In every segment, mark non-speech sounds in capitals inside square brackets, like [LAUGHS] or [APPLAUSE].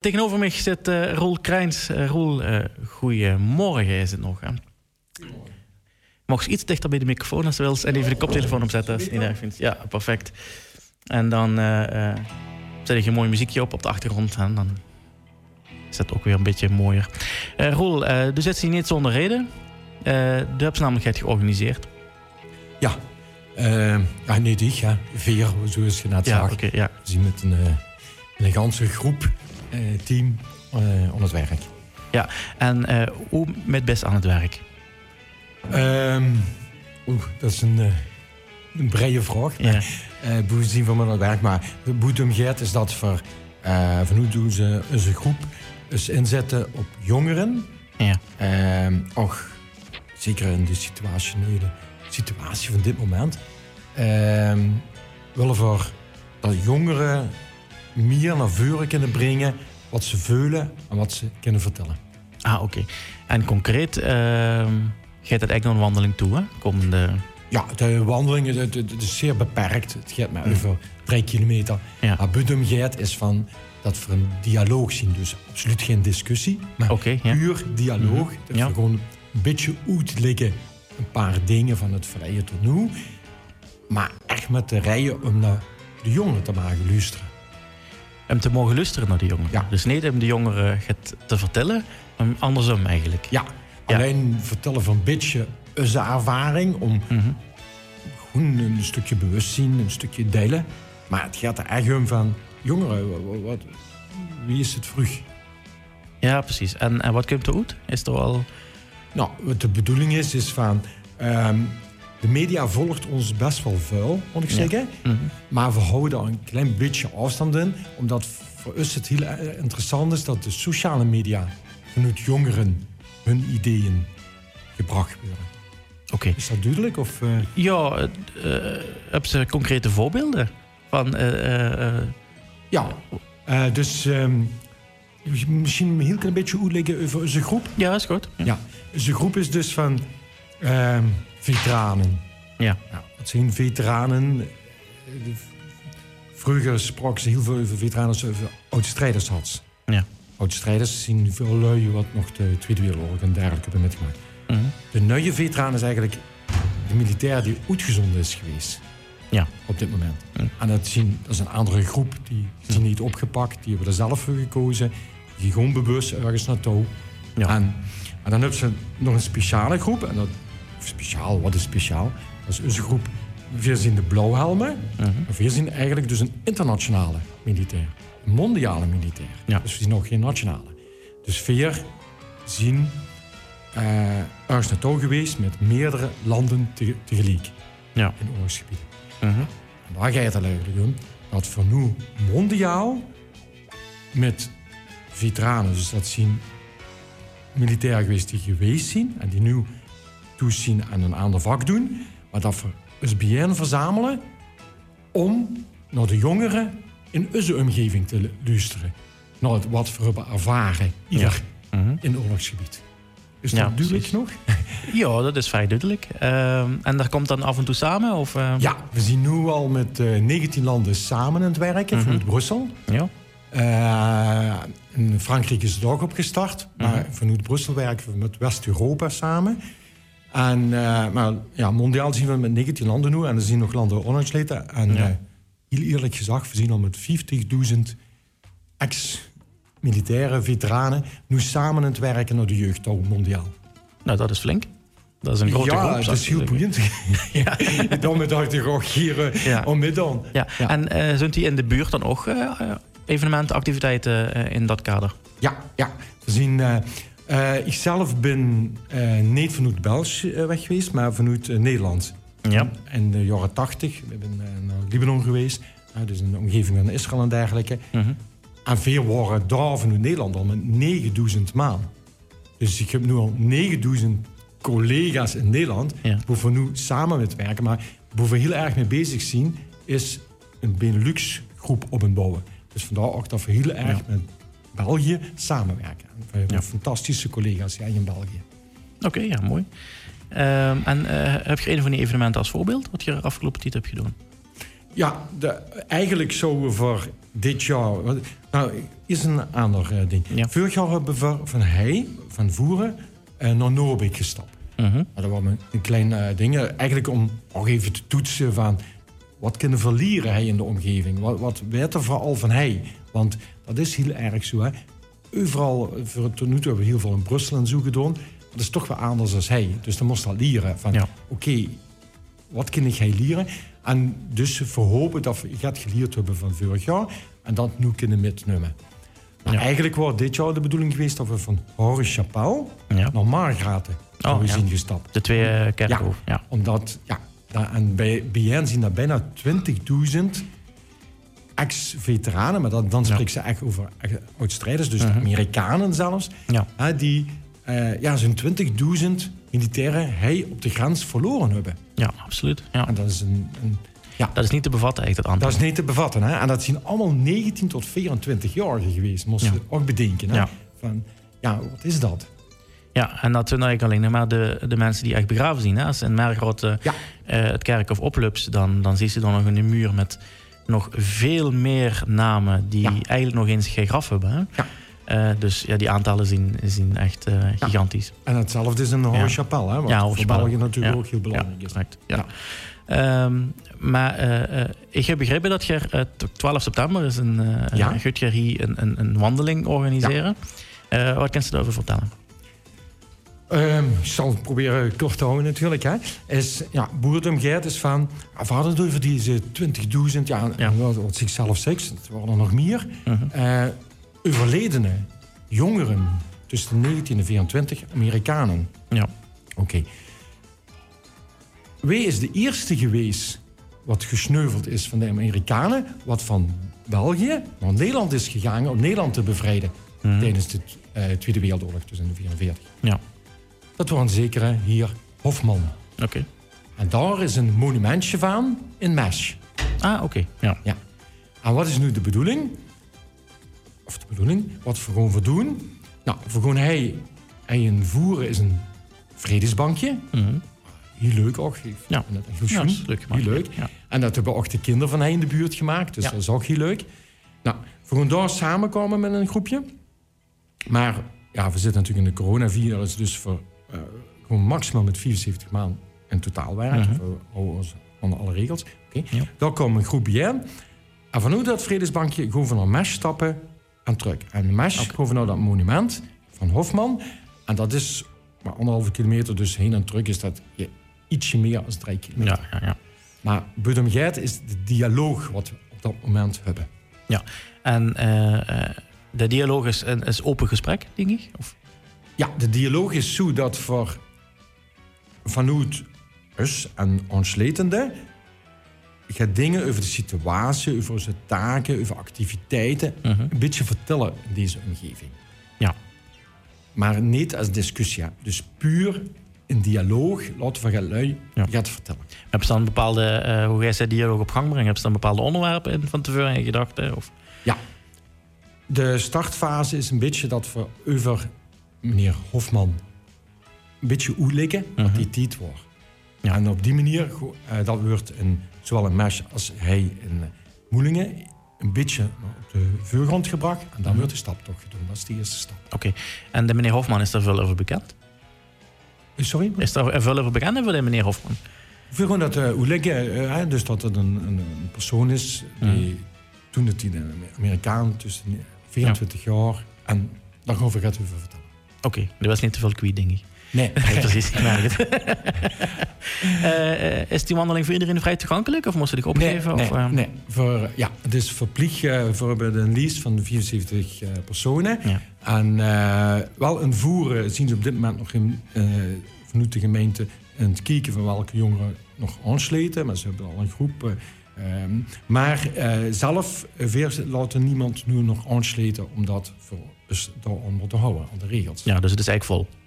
Tegenover mij zit uh, Roel Krijns. Uh, Roel, uh, goedemorgen is het nog. Hè? Mocht iets dichter bij de microfoon als je wilt en even de koptelefoon opzetten als je het niet erg vindt. Ja, perfect. En dan zet je een mooi muziekje op op de achtergrond en dan is het ook weer een beetje mooier. Roel, uh, zit hier niet zonder reden. de namelijk georganiseerd. Ja, ja nee, die, ja. Veer, zoals je net ja. Okay, ja. We zien met een elegante groep eh, team aan eh, het werk. Ja, en eh, hoe met best aan het werk? Um, Oeh, dat is een, een brede vraag. Ja. [LAUGHS] hoe zien aan het werk? Maar hoe het is dat voor, van hoe doen ze onze groep dus inzetten op jongeren. Ja. Uh, och, zeker in de situationele situatie van dit moment. Uh, willen voor dat jongeren meer naar voren kunnen brengen wat ze voelen en wat ze kunnen vertellen. Ah, oké. En concreet, uh, gaat het echt naar een wandeling toe, hè? Komende... Ja, de wandeling is, het, is zeer beperkt. Het gaat maar mm. over drie kilometer. Ja. Maar Budum is van dat we een dialoog zien. Dus absoluut geen discussie, maar okay, ja. puur dialoog. Mm Dat we gewoon een beetje uitleggen een paar dingen van het vrije toneel. Maar echt met de rijen om naar de jongeren te maken luisteren hem te mogen luisteren naar de jongeren. Ja. Dus niet om de jongeren het te vertellen, maar andersom eigenlijk. Ja, alleen vertellen van een beetje zijn ervaring om mm een stukje bewustzijn, een stukje delen. Maar het gaat er echt om van jongeren, wat, wie is het vroeg? Ja, precies. En, en wat komt er uit? Is er al... Nou, wat de bedoeling is, is van... Ehm, de media volgt ons best wel vuil, moet ik zeggen. Mhm. Maar we houden een klein beetje afstand in. Omdat voor ons het heel interessant is dat de sociale media vanuit jongeren hun ideeën gebracht worden. Oké. Is dat duidelijk? Of, uh... Ja, uh, heb ze concrete voorbeelden van. Uh, ja, dus um, misschien een heel klein beetje uitleggen over onze groep. Ja, is goed. Ja, onze groep is dus van. Ehm, veteranen. Ja. Het zijn veteranen. Vroeger sprak ze heel veel over veteranen als over oud-strijders had. Ja. Oud-strijders zien veel lui wat nog de Tweede Wereldoorlog en dergelijke hebben metgemaakt. Mm De nieuwe veteraan is eigenlijk de militair die uitgezonden is geweest. Ja. Op dit moment. Mhm. En dat, zien, dat is een andere groep, die zijn niet opgepakt, die hebben er zelf voor gekozen. Die gewoon bewust ergens naartoe. Ja. En, en dan hebben ze nog een speciale groep, en dat speciaal, wat is speciaal? Dat is onze groep. We zien de blauwhelmen. Uh We zien eigenlijk dus een internationale militair. Een mondiale militair. Ja. Dus we zien nog geen nationale. Dus vier zien uh, ergens naartoe geweest met meerdere landen tegelijk. Ja. In oorlogsgebied. Uh En daar gaat het eigenlijk om. Dat voor nu mondiaal met veteranen, dus dat zien militairen geweest die geweest zijn en die nu toezien aan een ander vak doen. Maar dat we SBN verzamelen om naar de jongeren in onze omgeving te luisteren. Naar wat we hebben ervaren, ieder mhm. in het oorlogsgebied. Is dat ja, duidelijk nog? [LAUGHS] ja, dat is vrij duidelijk. Uh, en dat komt dan af en toe samen? Of, uh... Ja, we zien nu al met uh, eh, 19 landen samen aan het werken mm vanuit Brussel. Ja. In Frankrijk is het ook opgestart, maar mm vanuit Brussel werken we met West-Europa samen. En, uh, maar ja, mondiaal zien we met 19 landen nu en er zien nog landen onuitsleten. En ja. uh, heel eerlijk gezegd, we zien al met 50.000 ex-militaire veteranen nu samen aan het werken naar de jeugd mondiaal. Nou, dat is flink. Dat is een grote ja, groep. dat is heel boeiend. [LAUGHS] ja. [LAUGHS] dan dacht ik ook hier uh, ja. om dan. Ja. En uh, zijn die in de buurt dan ook evenementen, activiteiten in dat kader? Ja, ja. we zien uh, ik zelf ben uh, niet vanuit België uh, weg geweest, maar vanuit Nederland. Ja. In de jaren 80. We ben naar Libanon geweest. dus in de omgeving van Israël en dergelijke. -huh. En veel waren daar vanuit Nederland al met 9000 man. Dus ik heb nu al 9000 collega's in Nederland. Ja. We nu samen met werken. Maar waar we heel erg mee bezig zijn, is een Benelux groep op het bouwen. Dus vandaar ook dat we heel erg met België samenwerken. We hebben fantastische collega's ja, in België. Oké, ja, mooi. Ehm, en uh, heb je een van die evenementen als voorbeeld, wat je afgelopen tijd hebt gedaan? Ja, de, eigenlijk zouden we voor dit jaar. Nou, is een ander uh, ding. Ja. Vorig jaar hebben we van hij, van Voeren, uh, naar Noorbeek gestapt. Uh mhm. -huh. Dat was een klein uh, ding. Eigenlijk om ook even te toetsen van... wat kunnen verlieren hij in de omgeving? Wat, wat weet er vooral van hij? Want dat is heel erg zo. Hè? Overal, voor tot nu toe hebben we heel veel in Brussel en zo gedaan. Dat is toch wel anders dan hij. Dus dan moest dat leren. Van, ja. oké, wat kan ik hij leren? En dus verhopen dat we gaat geleerd hebben van vorig jaar. En dat nu kunnen metnemen. Maar eigenlijk was dit jaar de bedoeling geweest dat we van Horus Chapelle ja. naar Margraten oh, zijn gestapt. De twee uh, kerkhoven. Ja, omdat, ja, en bij BN zien dat bijna 20.000 ex-veteranen, maar dan, dan spreek ze echt over oud-strijders, dus uh Amerikanen zelfs, ja. die uh, ja, zo'n 20.000 militairen hij op de grens verloren hebben. Ja, absoluut. Ja. En dat is een, een ja. Dat is niet te bevatten, echt, dat aantal. Dat is niet te bevatten. Hè? En dat zijn allemaal 19 tot 24-jarigen geweest, moest je ook bedenken. Hè? Ja. Van, ja, wat is dat? Ja, en dat zijn eigenlijk alleen maar de, de mensen die echt begraven zien. Hè? Als in Mergrote uh, eh, het kerk of oplups, dan, dan zie je dan nog een muur met nog veel meer namen die eigenlijk nog eens geen graf hebben. Hè? Ja. Uh, dus ja, die aantallen zien, zien echt uh, gigantisch. En hetzelfde is een Hoge Chapelle, hè? Wat ja, voor België natuurlijk ook heel belangrijk is. Ja. Um, maar uh, ik heb begrepen dat je 12 september is een, uh, hier een, een, een, wandeling organiseren. Ja. wat kan je daarover vertellen? Um, ik zal het proberen kort te houden natuurlijk. Hè. Is, ja, is van... Hadden het over deze 20.000, ja, ja. wat zichzelf zegt, het waren er nog meer. Uh -huh. overledenen, jongeren tussen de 19 en 24, Amerikanen. Ja. Oké. Okay. Wie is de eerste geweest wat gesneuveld is van de Amerikanen, wat van België naar Nederland is gegaan om Nederland te bevrijden mhm. tijdens de uh, Tweede Wereldoorlog, dus in de 44. Ja. Dat was een zekere hier Hofman. Oké. En daar is een monumentje van in Mesh. Ah, oké. Ja. ja. En wat is nu de bedoeling? Of de bedoeling, wat we gewoon voor doen? Nou, voor gewoon hij, hij een voeren is een vredesbankje. Mm heel leuk ook. Ja. Dat is ja, leuk. Heel leuk. Ja. En dat hebben ook de kinderen van hij in de buurt gemaakt. Dus dat is ook heel leuk. Nou, we gaan daar samenkomen met een groepje. Maar ja, we zitten natuurlijk in de coronavirus. Dus voor gewoon maximaal met 74 maanden in totaal werken. Uh -huh. Voor onder alle regels. Okay. Ja. Daar komen een groepje in. En vanuit dat vredesbankje gaan we naar Mesh stappen en terug. En Mesh okay. naar dat monument van Hofman. En dat is maar anderhalve kilometer, dus heen en terug is dat ietsje meer dan drie kilometer. Ja, ja, ja. Maar Budumgeit is de dialoog wat we op dat moment hebben. Ja, en uh, de dialoog is een is open gesprek, denk ik? Of? Ja, de dialoog is zo dat voor vanuit us en ons letende gaat dingen over de situatie, over onze taken, over activiteiten uh mhm. -huh. een beetje vertellen in deze omgeving. Ja. Maar niet als discussie. Dus puur in dialoog laten we gaan lui ja. gaat vertellen. Heb je dan bepaalde, uh, hoe jij ze dialoog op gang brengt, heb je dan bepaalde onderwerpen in van tevoren in gedachten? Of? Ja. De startfase is een beetje dat we over meneer Hofman een beetje uitleggen wat uh die tijd wordt. Ja. En op die manier, uh, dat wordt in, zowel in Mesh als hij in Moelingen een beetje op de voorgrond gebracht. En dan wordt de stap toch gedaan. Dat is de eerste stap. Oké. En de meneer Hofman is daar veel over bekend? Sorry? Is er veel over bekend voor de meneer Hofman? Ik wil gewoon dat uh, dus dat het een, een, persoon is die toen het een Amerikaan tussen 24 jaar en daarover gaat u vertellen. Oké, okay, er was niet te veel kwiet, denk ik. Nee. Precies, ik merk het. uh, is die wandeling voor iedereen vrij toegankelijk? Of moest je zich opgeven? Nee, of, nee, nee. Voor, ja, het is verplicht uh, voor een lease van 74 uh, personen. Ja. En wel een voeren zien ze op dit moment nog in, vanuit de gemeente... en het kijken van welke jongeren nog aansluiten. Maar ze hebben al een groep... Um, maar zelf laten niemand nu nog aansluiten... om dat voor, dus daaronder te houden, aan de regels. Ja, dus het is eigenlijk vol.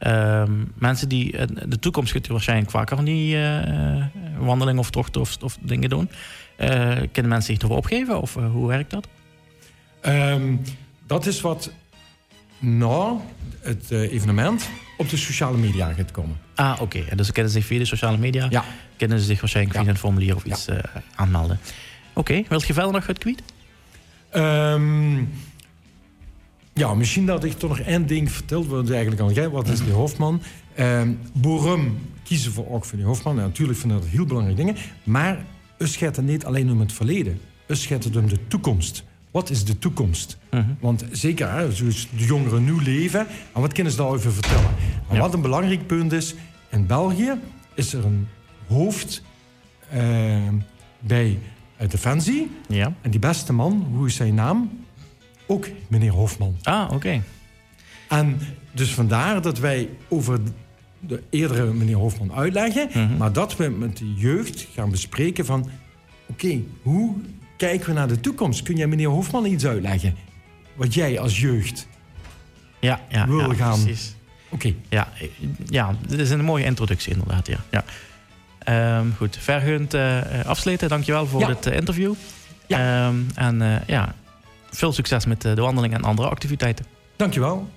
Ehm, mensen die in de toekomst gaat waarschijnlijk vaker van die uh, wandelingen of tochten of, of, dingen doen. Kunnen mensen zich ervoor opgeven of hoe werkt dat? Um, dat is wat na het evenement op de sociale media gaat komen. Ah, oké. Okay. Dus ze kunnen zich via de sociale media, ja. kunnen ze zich waarschijnlijk via een formulier of iets ja. aanmelden. Oké, okay. wil je verder nog het kwijt? Um, ja, misschien dat ik toch nog één ding verteld wordt eigenlijk al. Jij, wat is die Hofman? Um, Borum kiezen voor ook voor die Hofman. Ja, natuurlijk vind ik dat heel belangrijke dingen. Maar het gaat niet alleen om het verleden. Het gaat om de toekomst. Wat is de toekomst? Mhm. Want zeker, hè, zoals de jongeren nu leven, en wat kunnen ze daarover vertellen? Maar wat een belangrijk punt is, in België is er een hoofd uh, bij Defensie. Ja. En die beste man, hoe is zijn naam? Ook meneer Hofman. Ah, oké. En dus vandaar dat wij over de eerdere meneer Hofman uitleggen, mhm. maar dat we met de jeugd gaan bespreken van, oké, hoe kijken we naar de toekomst? Kun jij meneer Hofman iets uitleggen? Wat jij als jeugd ja, ja, wil ja, gaan... Precies. Oké. Ja, ja, dit is een mooie introductie inderdaad, ja. ja. Um, goed, vergund uh, afsluiten. Dankjewel voor dit uh, interview. Ja. Um, en uh, ja, veel succes met de wandeling en andere activiteiten. Dankjewel.